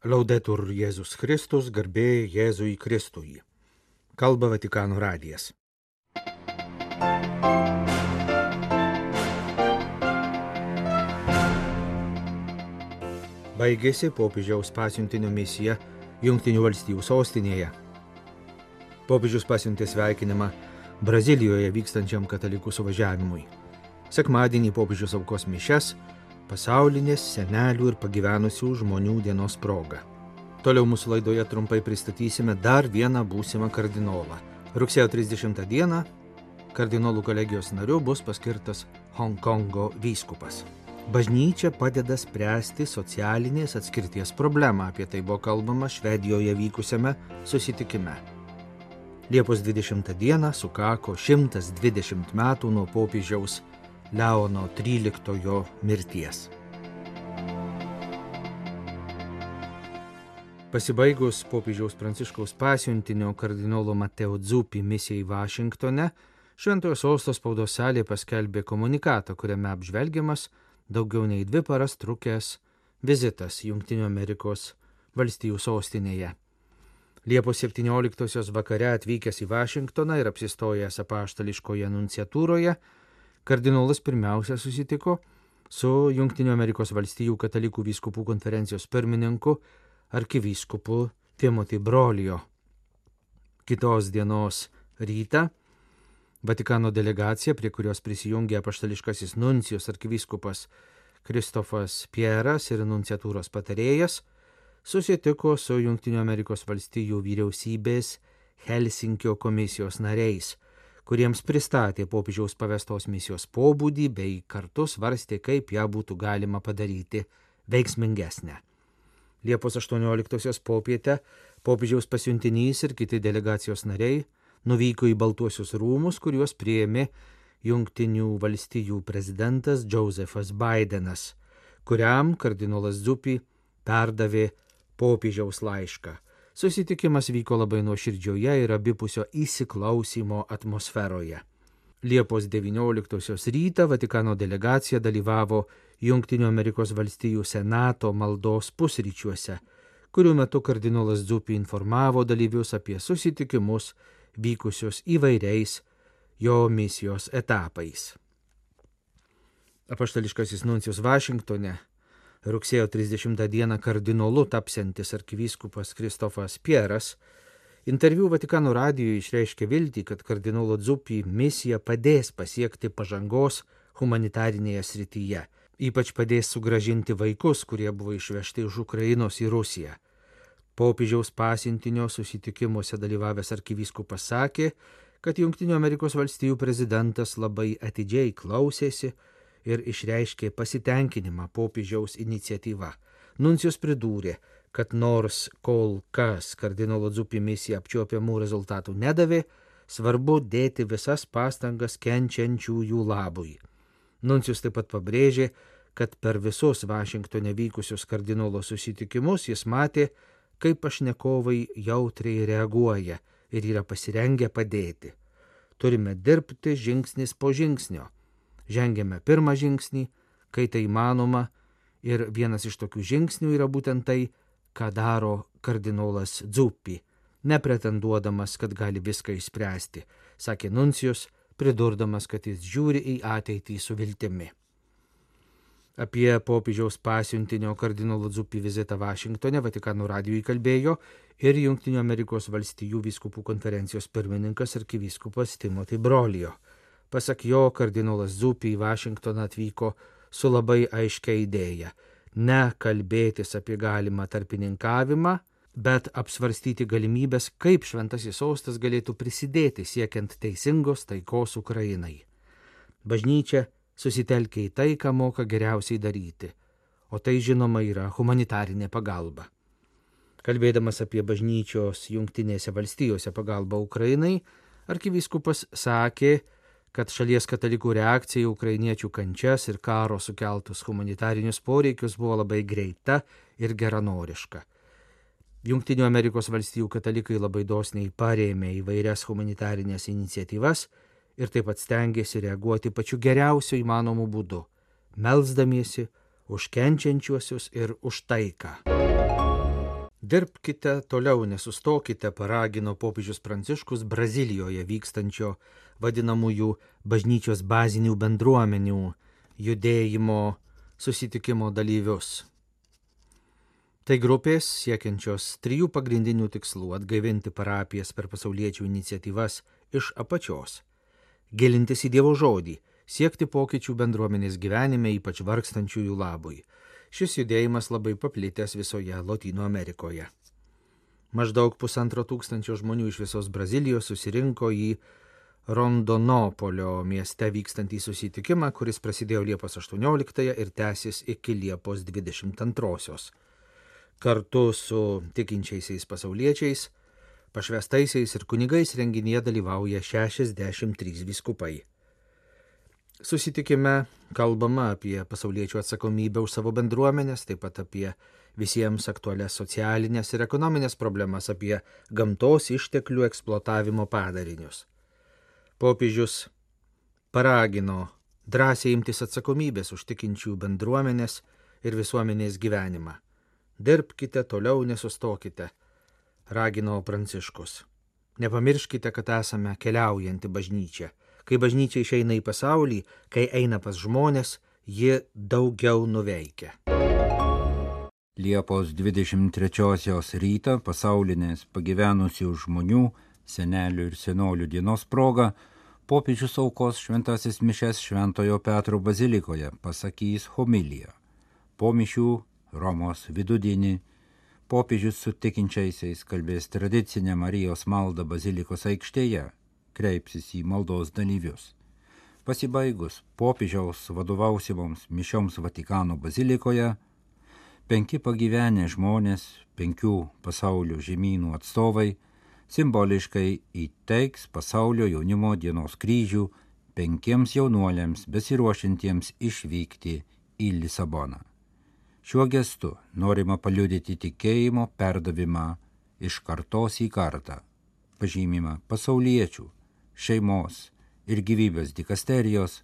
Laudetur Jėzus Kristus, garbė Jėzui Kristui. Kalba Vatikano radijas. Baigėsi popiežiaus pasiuntinio misija Junktinių valstybių sostinėje. Popiežius pasiuntė sveikinimą Brazilijoje vykstančiam katalikų suvažiavimui. Sekmadienį popiežius aukos mišes pasaulinės senelių ir pagyvenusių žmonių dienos proga. Toliau mūsų laidoje trumpai pristatysime dar vieną būsimą kardinolą. Rugsėjo 30 dieną kardinolų kolegijos nariu bus paskirtas Hongkongo vyskupas. Bažnyčia padeda spręsti socialinės atskirties problemą, apie tai buvo kalbama Švedijoje vykusiame susitikime. Liepos 20 dieną sukako 120 metų nuo popiežiaus Leono XIII mirties. Pasibaigus popiežiaus pranciškaus pasiuntinio kardinolo Mateo Dzupi misijai Vašingtone, Šventojo Sosto spaudos salė paskelbė komunikatą, kuriame apžvelgiamas daugiau nei dvi paras trukęs vizitas Junktinių Amerikos valstijų sostinėje. Liepos 17 vakare atvykęs į Vašingtoną ir apsistojęs apaštališkoje nunciatūroje, kardinolas pirmiausia susitiko su Junktinių Amerikos valstijų katalikų vyskupų konferencijos pirmininku arkivyskupu Timothy Brolio. Kitos dienos rytą Vatikano delegacija, prie kurios prisijungė apaštališkasis nuncijos arkivyskupas Kristofas Pieras ir nunciatūros patarėjas, susitiko su Junktinių Amerikos valstijų vyriausybės Helsinkio komisijos nariais kuriems pristatė popiežiaus pavestos misijos pobūdį bei kartu svarstė, kaip ją būtų galima padaryti veiksmingesnę. Liepos 18-osios popietę popiežiaus pasiuntinys ir kiti delegacijos nariai nuvyko į Baltuosius rūmus, kuriuos prieėmė Junktinių valstijų prezidentas Josefas Bidenas, kuriam kardinolas Zupi perdavė popiežiaus laišką Susitikimas vyko labai nuoširdžioje ir abipusio įsiklausimo atmosferoje. Liepos 19 rytą Vatikano delegacija dalyvavo Junktinių Amerikos valstijų Senato maldos pusryčiuose, kurių metu kardinolas Dzupi informavo dalyvius apie susitikimus vykusius įvairiais jo misijos etapais. Apaštališkasis nuncijus Vašingtone rugsėjo 30 dieną kardinolu tapsiantis arkivyskupas Kristofas Pieras, interviu Vatikano radijoje išreiškė viltį, kad kardinolo Dzupį misija padės pasiekti pažangos humanitarinėje srityje, ypač padės sugražinti vaikus, kurie buvo išvežti iš Ukrainos į Rusiją. Popiežiaus pasintinio susitikimuose dalyvavęs arkivyskupas sakė, kad Junktinių Amerikos valstijų prezidentas labai atidžiai klausėsi, ir išreiškė pasitenkinimą popiežiaus iniciatyva. Nuncijus pridūrė, kad nors kol kas kardinolo Dzupi misija apčiuopiamų rezultatų nedavė, svarbu dėti visas pastangas kenčiančiųjų labui. Nuncijus taip pat pabrėžė, kad per visus Vašingtone vykusius kardinolo susitikimus jis matė, kaip pašnekovai jautriai reaguoja ir yra pasirengę padėti. Turime dirbti žingsnis po žingsnio žengėme pirmą žingsnį, kai tai įmanoma, ir vienas iš tokių žingsnių yra būtent tai, ką daro kardinolas Dzuppi, nepretenduodamas, kad gali viską išspręsti, sakė Nuncijus, pridurdamas, kad jis žiūri į ateitį su viltimi. Apie popiežiaus pasiuntinio kardinolo Dzuppi vizitą Vašingtone Vatikano radijui kalbėjo ir Junktinių Amerikos valstijų vyskupų konferencijos pirmininkas arkivyskupas Timothy Brolio. Pasak jo, kardinolas Zupį į Vašingtoną atvyko su labai aiškia idėja - ne kalbėtis apie galimą tarpininkavimą, bet apsvarstyti galimybės, kaip šventasis sostas galėtų prisidėti siekiant teisingos taikos Ukrainai. Bažnyčia susitelkia į tai, ką moka geriausiai daryti, o tai žinoma yra humanitarinė pagalba. Kalbėdamas apie bažnyčios jungtinėse valstijose pagalbą Ukrainai, arkivyskupas sakė, kad šalies katalikų reakcija į ukrainiečių kančias ir karo sukeltus humanitarinius poreikius buvo labai greita ir geranoriška. Junktinių Amerikos valstijų katalikai labai dosniai parėmė įvairias humanitarinės iniciatyvas ir taip pat stengiasi reaguoti pačiu geriausiu įmanomu būdu - melzdamiesi už kenčiančiuosius ir už taiką. Dirbkite toliau, nesustokite, paragino popiežius Pranciškus Brazilijoje vykstančio vadinamųjų bažnyčios bazinių bendruomenių judėjimo susitikimo dalyvius. Tai grupės siekiančios trijų pagrindinių tikslų - atgaivinti parapijas per pasauliečių iniciatyvas iš apačios, gilintis į Dievo žodį, siekti pokyčių bendruomenės gyvenime, ypač vargstančiųjų labui. Šis judėjimas labai paplitęs visoje Latino Amerikoje. Maždaug pusantro tūkstančio žmonių iš visos Brazilijos susirinko į Rondonopolio mieste vykstantį susitikimą, kuris prasidėjo Liepos 18 ir tęsis iki Liepos 22 kartu su tikinčiaisiais pasauliečiais, pašvestaisiais ir kunigais renginyje dalyvauja 63 viskupai. Susitikime kalbama apie pasauliečių atsakomybę už savo bendruomenės, taip pat apie visiems aktualias socialinės ir ekonominės problemas, apie gamtos išteklių eksploatavimo padarinius. Popiežius paragino drąsiai imtis atsakomybės už tikinčių bendruomenės ir visuomenės gyvenimą dirbkite toliau, nesustokite, ragino Pranciškus. Nepamirškite, kad esame keliaujanti bažnyčia. Kai bažnyčia išeina į pasaulį, kai eina pas žmonės, ji daugiau nuveikia. Liepos 23 rytą pasaulinės pagyvenusių žmonių, senelių ir senolių dienos proga popiežius aukos šventasis mišes Šventojo Petro bazilikoje pasakys homiliją. Po mišių Romos vidudienį popiežius su tikinčiaisiais kalbės tradicinę Marijos maldą bazilikos aikštėje, kreipsis į maldos dalyvius. Pasibaigus popiežiaus vadovausimoms mišioms Vatikano bazilikoje, penki pagyvenę žmonės, penkių pasaulio žemynų atstovai simboliškai įteiks pasaulio jaunimo dienos kryžių penkiems jaunuoliams besiruošintiems išvykti į Lisaboną. Šiuo gestu norima paliudyti tikėjimo perdavimą iš kartos į kartą, pažymimą pasauliečių, šeimos ir gyvybės dikasterijos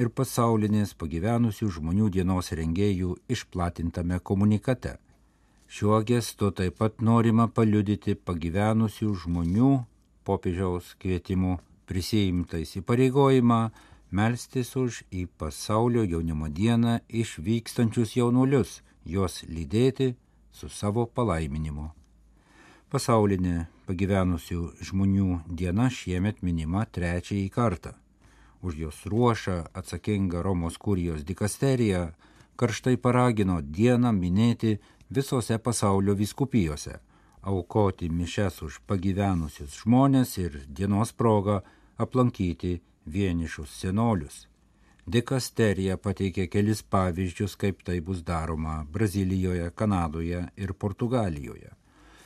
ir pasaulinės pagyvenusių žmonių dienos rengėjų išplatintame komunikate. Šiuo gestu taip pat norima paliudyti pagyvenusių žmonių popiežiaus kvietimu prisijimtais įpareigojimą melstis už į pasaulio jaunimo dieną išvykstančius jaunuolius, juos lydėti su savo palaiminimu. Pasaulinė pagyvenusių žmonių diena šiemet minima trečiąjį kartą. Už jos ruošą atsakinga Romos kurijos dikasterija karštai paragino dieną minėti visose pasaulio viskupijose, aukoti mišes už pagyvenusius žmonės ir dienos progą aplankyti vienišus senolius. Dikasterija pateikė kelis pavyzdžius, kaip tai bus daroma Brazilijoje, Kanadoje ir Portugalijoje.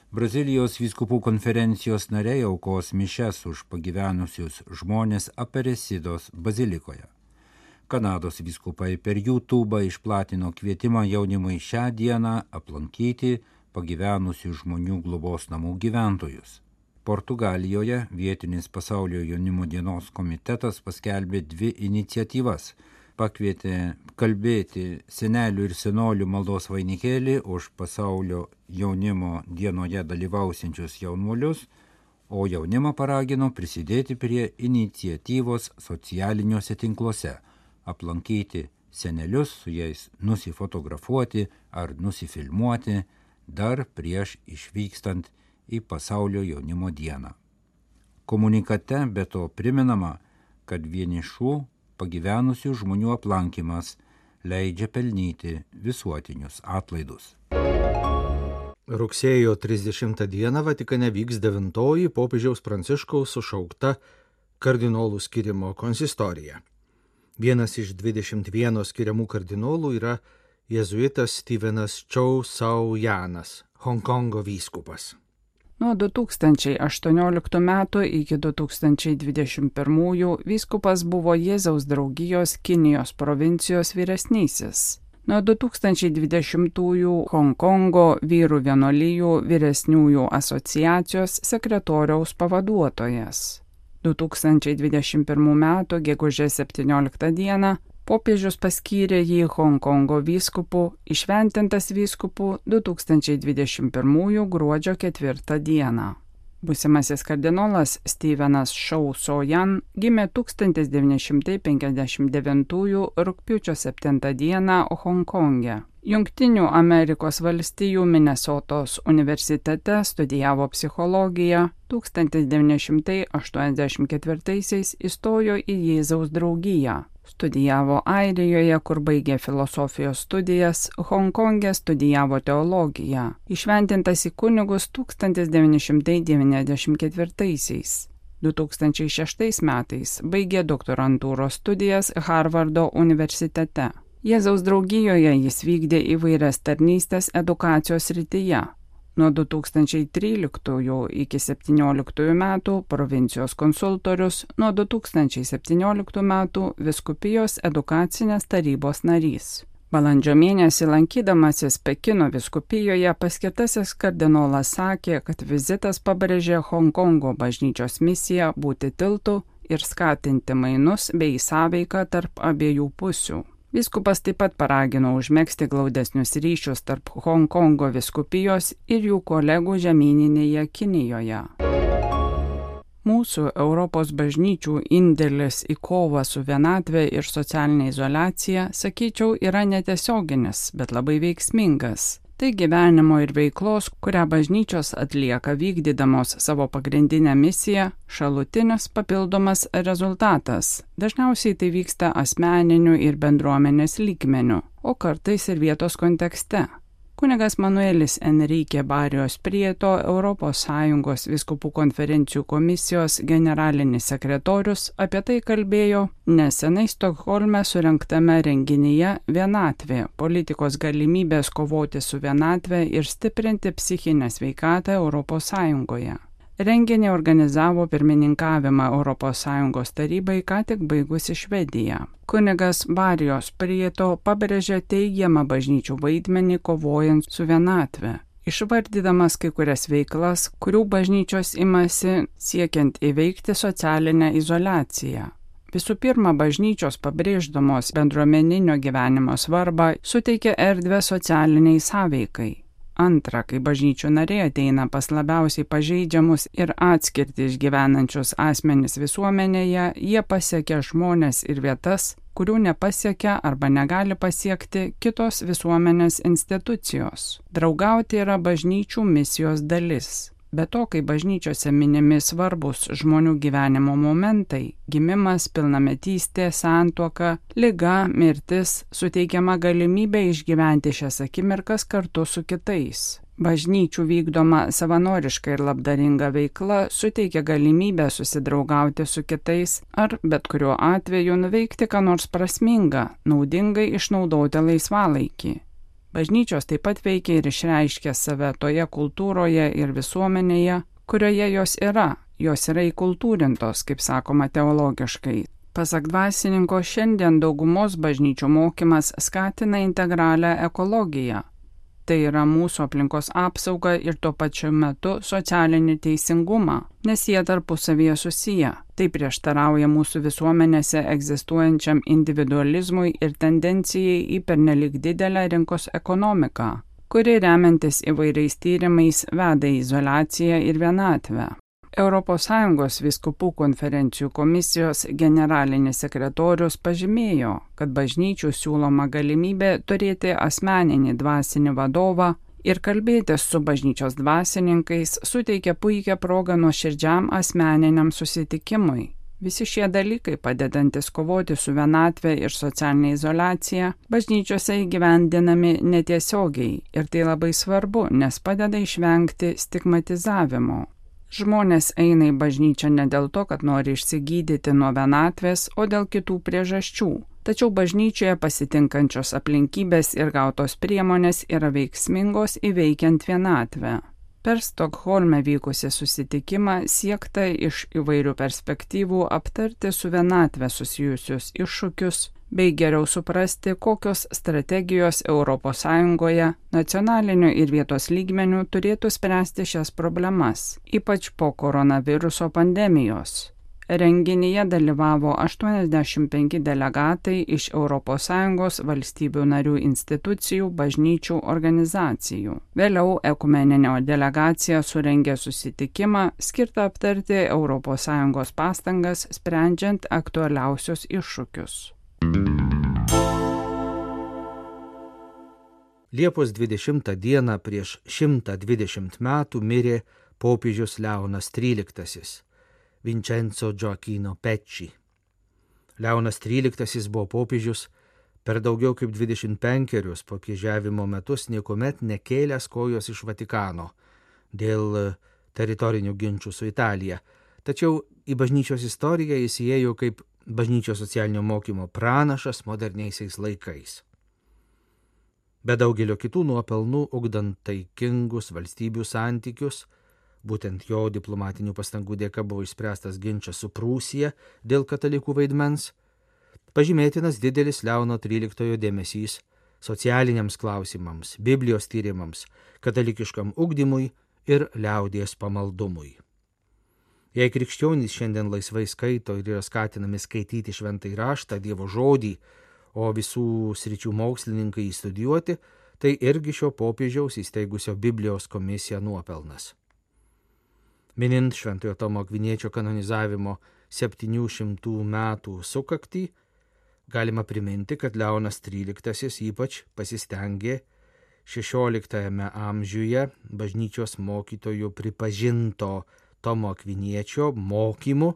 Brazilijos vyskupų konferencijos nariai aukos mišes už pagyvenusius žmonės Aperesidos bazilikoje. Kanados vyskupai per YouTube išplatino kvietimą jaunimui šią dieną aplankyti pagyvenusių žmonių globos namų gyventojus. Portugalijoje vietinis pasaulio jaunimo dienos komitetas paskelbė dvi iniciatyvas. Pakvietė kalbėti senelių ir senolių maldos vainikėlį už pasaulio jaunimo dienoje dalyvausiančius jaunuolius, o jaunimą paragino prisidėti prie iniciatyvos socialiniuose tinkluose, aplankyti senelius, su jais nusifotografuoti ar nusifilmuoti dar prieš išvykstant į pasaulio jaunimo dieną. Komunikate be to priminama, kad vienišų pagyvenusių žmonių aplankimas leidžia pelnyti visuotinius atlaidus. Rugsėjo 30 dieną Vatikane vyks devintoji popiežiaus pranciškaus sušaukta kardinolų skirimo konsistorija. Vienas iš 21 skiriamų kardinolų yra jėzuitas Stevenas Chou Sau Janas, Hongkongo vyskupas. Nuo 2018 metų iki 2021 vyskupas buvo Jėzaus draugijos Kinijos provincijos vyresnysis. Nuo 2020-ųjų Hongkongo vyrų vienolyjų vyresniųjų asociacijos sekretoriaus pavaduotojas. 2021 m. gegužės 17 d. Popiežius paskyrė jį Hongkongo vyskupu, išventintas vyskupu 2021 gruodžio 4 dieną. Būsimasis kardinolas Stevenas Shou Sojan gimė 1959 rūpiučio 7 dieną Hongkonge. Junktinių Amerikos valstijų Minnesotos universitete studijavo psichologiją, 1984 įstojo į Jėzaus draugiją, Studijavo Airijoje, kur baigė filosofijos studijas, Hongkongė studijavo teologiją. Išventintas į kunigus 1994-aisiais. 2006 metais baigė doktorantūros studijas Harvardo universitete. Jėzaus draugijoje jis vykdė įvairias tarnystės edukacijos rytyje, Nuo 2013 iki 2017 metų provincijos konsultorius, nuo 2017 metų viskupijos edukacinės tarybos narys. Balandžio mėnesį lankydamasis Pekino viskupijoje paskirtasis kardinolas sakė, kad vizitas pabrėžė Hongkongo bažnyčios misiją būti tiltu ir skatinti mainus bei sąveiką tarp abiejų pusių. Vyskupas taip pat paragino užmėgsti glaudesnius ryšius tarp Hongkongo viskupijos ir jų kolegų žemyninėje Kinijoje. Mūsų Europos bažnyčių indėlis į kovą su vienatvė ir socialinė izolacija, sakyčiau, yra netiesioginis, bet labai veiksmingas. Tai gyvenimo ir veiklos, kurią bažnyčios atlieka vykdydamos savo pagrindinę misiją, šalutinis papildomas rezultatas. Dažniausiai tai vyksta asmeniniu ir bendruomenės lygmeniu, o kartais ir vietos kontekste. Kunigas Manuelis Enrique Barijos Prieto ES viskupų konferencijų komisijos generalinis sekretorius apie tai kalbėjo nesenai Stokholme surinktame renginyje Vienatvė - politikos galimybės kovoti su vienatvė ir stiprinti psichinę sveikatą ES. Renginį organizavo pirmininkavimą ES tarybai ką tik baigusi Švedija. Kunigas Barijos Prieto pabrėžė teigiamą bažnyčių vaidmenį kovojant su vienatve, išvardydamas kai kurias veiklas, kurių bažnyčios imasi siekiant įveikti socialinę izolaciją. Visų pirma, bažnyčios pabrėždamos bendruomeninio gyvenimo svarbą suteikia erdvę socialiniai sąveikai. Antra, kai bažnyčių nariai ateina pas labiausiai pažeidžiamus ir atskirti išgyvenančius asmenys visuomenėje, jie pasiekia žmonės ir vietas, kurių nepasiekia arba negali pasiekti kitos visuomenės institucijos. Draugauti yra bažnyčių misijos dalis. Be to, kai bažnyčiose minimi svarbus žmonių gyvenimo momentai - gimimas, pilnametystė, santuoka, lyga, mirtis - suteikiama galimybė išgyventi šias akimirkas kartu su kitais. Bažnyčių vykdoma savanoriška ir labdaringa veikla suteikia galimybę susidraugauti su kitais ar bet kuriuo atveju nuveikti ką nors prasmingą, naudingai išnaudoti laisvalaikį. Bažnyčios taip pat veikia ir išreiškia save toje kultūroje ir visuomenėje, kurioje jos yra, jos yra įkultūrintos, kaip sakoma teologiškai. Pasak dvasininko, šiandien daugumos bažnyčių mokymas skatina integralią ekologiją, Tai yra mūsų aplinkos apsauga ir tuo pačiu metu socialinį teisingumą, nes jie tarpusavyje susiję. Tai prieštarauja mūsų visuomenėse egzistuojančiam individualizmui ir tendencijai į pernelik didelę rinkos ekonomiką, kuri remiantis įvairiais tyrimais veda į izolaciją ir vienatvę. ES viskupų konferencijų komisijos generalinis sekretorius pažymėjo, kad bažnyčių siūloma galimybė turėti asmeninį dvasinį vadovą ir kalbėtis su bažnyčios dvasininkais suteikia puikią progą nuoširdžiam asmeniniam susitikimui. Visi šie dalykai, padedantis kovoti su vienatvė ir socialinė izolacija, bažnyčiose įgyvendinami netiesiogiai ir tai labai svarbu, nes padeda išvengti stigmatizavimo. Žmonės eina į bažnyčią ne dėl to, kad nori išsigydyti nuo vienatvės, o dėl kitų priežasčių. Tačiau bažnyčioje pasitinkančios aplinkybės ir gautos priemonės yra veiksmingos įveikiant vienatvę. Per Stokholme vykusi susitikimą siekta iš įvairių perspektyvų aptarti su vienatvė susijusius iššūkius, bei geriau suprasti, kokios strategijos ES nacionaliniu ir vietos lygmeniu turėtų spręsti šias problemas, ypač po koronaviruso pandemijos. Renginyje dalyvavo 85 delegatai iš ES valstybių narių institucijų, bažnyčių, organizacijų. Vėliau ekumeninio delegacija surengė susitikimą skirtą aptarti ES pastangas sprendžiant aktualiausius iššūkius. Liepos 20 dieną prieš 120 metų mirė popiežius Leonas XIII Vincenzo Gioacchino Pecci. Leonas XIII buvo popiežius per daugiau kaip 25 popiežiavimo metus niekuomet nekėlęs kojos iš Vatikano dėl teritorinių ginčių su Italija, tačiau į bažnyčios istoriją jis įėjo kaip bažnyčios socialinio mokymo pranašas moderniaisiais laikais. Be daugelio kitų nuopelnų, ugdant taikingus valstybių santykius, Būtent jo diplomatinių pastangų dėka buvo išspręstas ginčas su Prūsija dėl katalikų vaidmens. Pažymėtinas didelis Leono XIII dėmesys socialiniams klausimams, Biblijos tyrimams, katalikiškam ugdymui ir liaudies pamaldumui. Jei krikščionys šiandien laisvai skaito ir yra skatinami skaityti šventai raštą, Dievo žodį, o visų sričių mokslininkai studijuoti, tai irgi šio popiežiaus įsteigusio Biblijos komisiją nuopelnas. Minint Šventojo Tomo Akviniečio kanonizavimo 700 metų sukaktį, galima priminti, kad Leonas XIII ypač pasistengė XVI amžiuje bažnyčios mokytojų pripažinto Tomo Akviniečio mokymu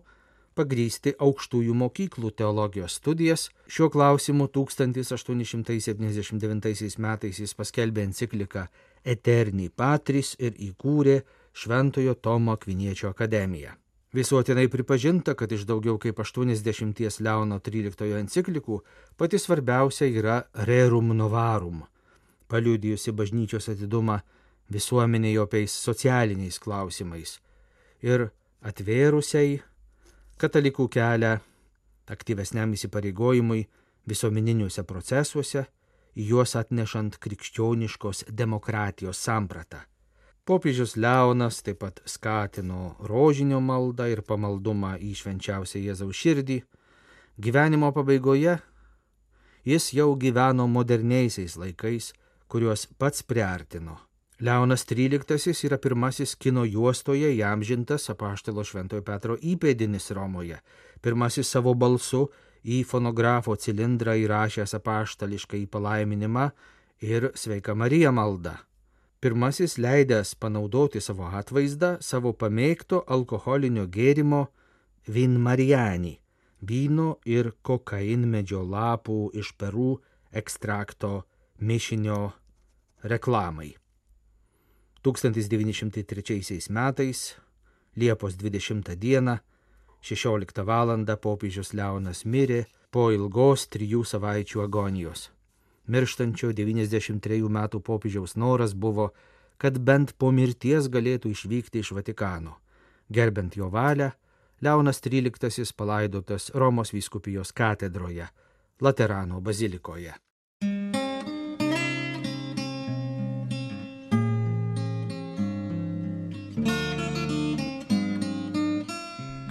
pagrysti aukštųjų mokyklų teologijos studijas. Šiuo klausimu 1879 metais jis paskelbė encikliką Eterni Patris ir įkūrė Šventojo Tomo Akviniečio akademiją. Visuotinai pripažinta, kad iš daugiau kaip 80 Leono XIII enciklikų pati svarbiausia yra Rerum Novarum, paliudijusi bažnyčios atidumą visuomeniai opiais socialiniais klausimais ir atvėrusiai katalikų kelią aktyvesniam įsipareigojimui visuomeniniuose procesuose, juos atnešant krikščioniškos demokratijos sampratą. Popiežius Leonas taip pat skatino rožinio maldą ir pamaldumą į švenčiausią Jėzaus širdį. Gyvenimo pabaigoje jis jau gyveno moderniaisiais laikais, kuriuos pats priartino. Leonas XIII yra pirmasis kino juostoje įamžintas apaštalo Šventojo Petro įpėdinis Romoje, pirmasis savo balsu į fonografo cilindrą įrašęs apaštališką į palaiminimą ir sveika Marija maldą pirmasis leidęs panaudoti savo atvaizdą savo pamėgto alkoholinio gėrimo vinmarijanį - vyno ir kokainmedžio lapų iš perų ekstrakto mišinio reklamai. 1903 metais Liepos 20 dieną 16 val. popiežius Leonas mirė po ilgos trijų savaičių agonijos mirštančio 93 metų popiežiaus noras buvo, kad bent po mirties galėtų išvykti iš Vatikano. Gerbent jo valią, Leonas XIII palaidotas Romos vyskupijos katedroje, Laterano bazilikoje.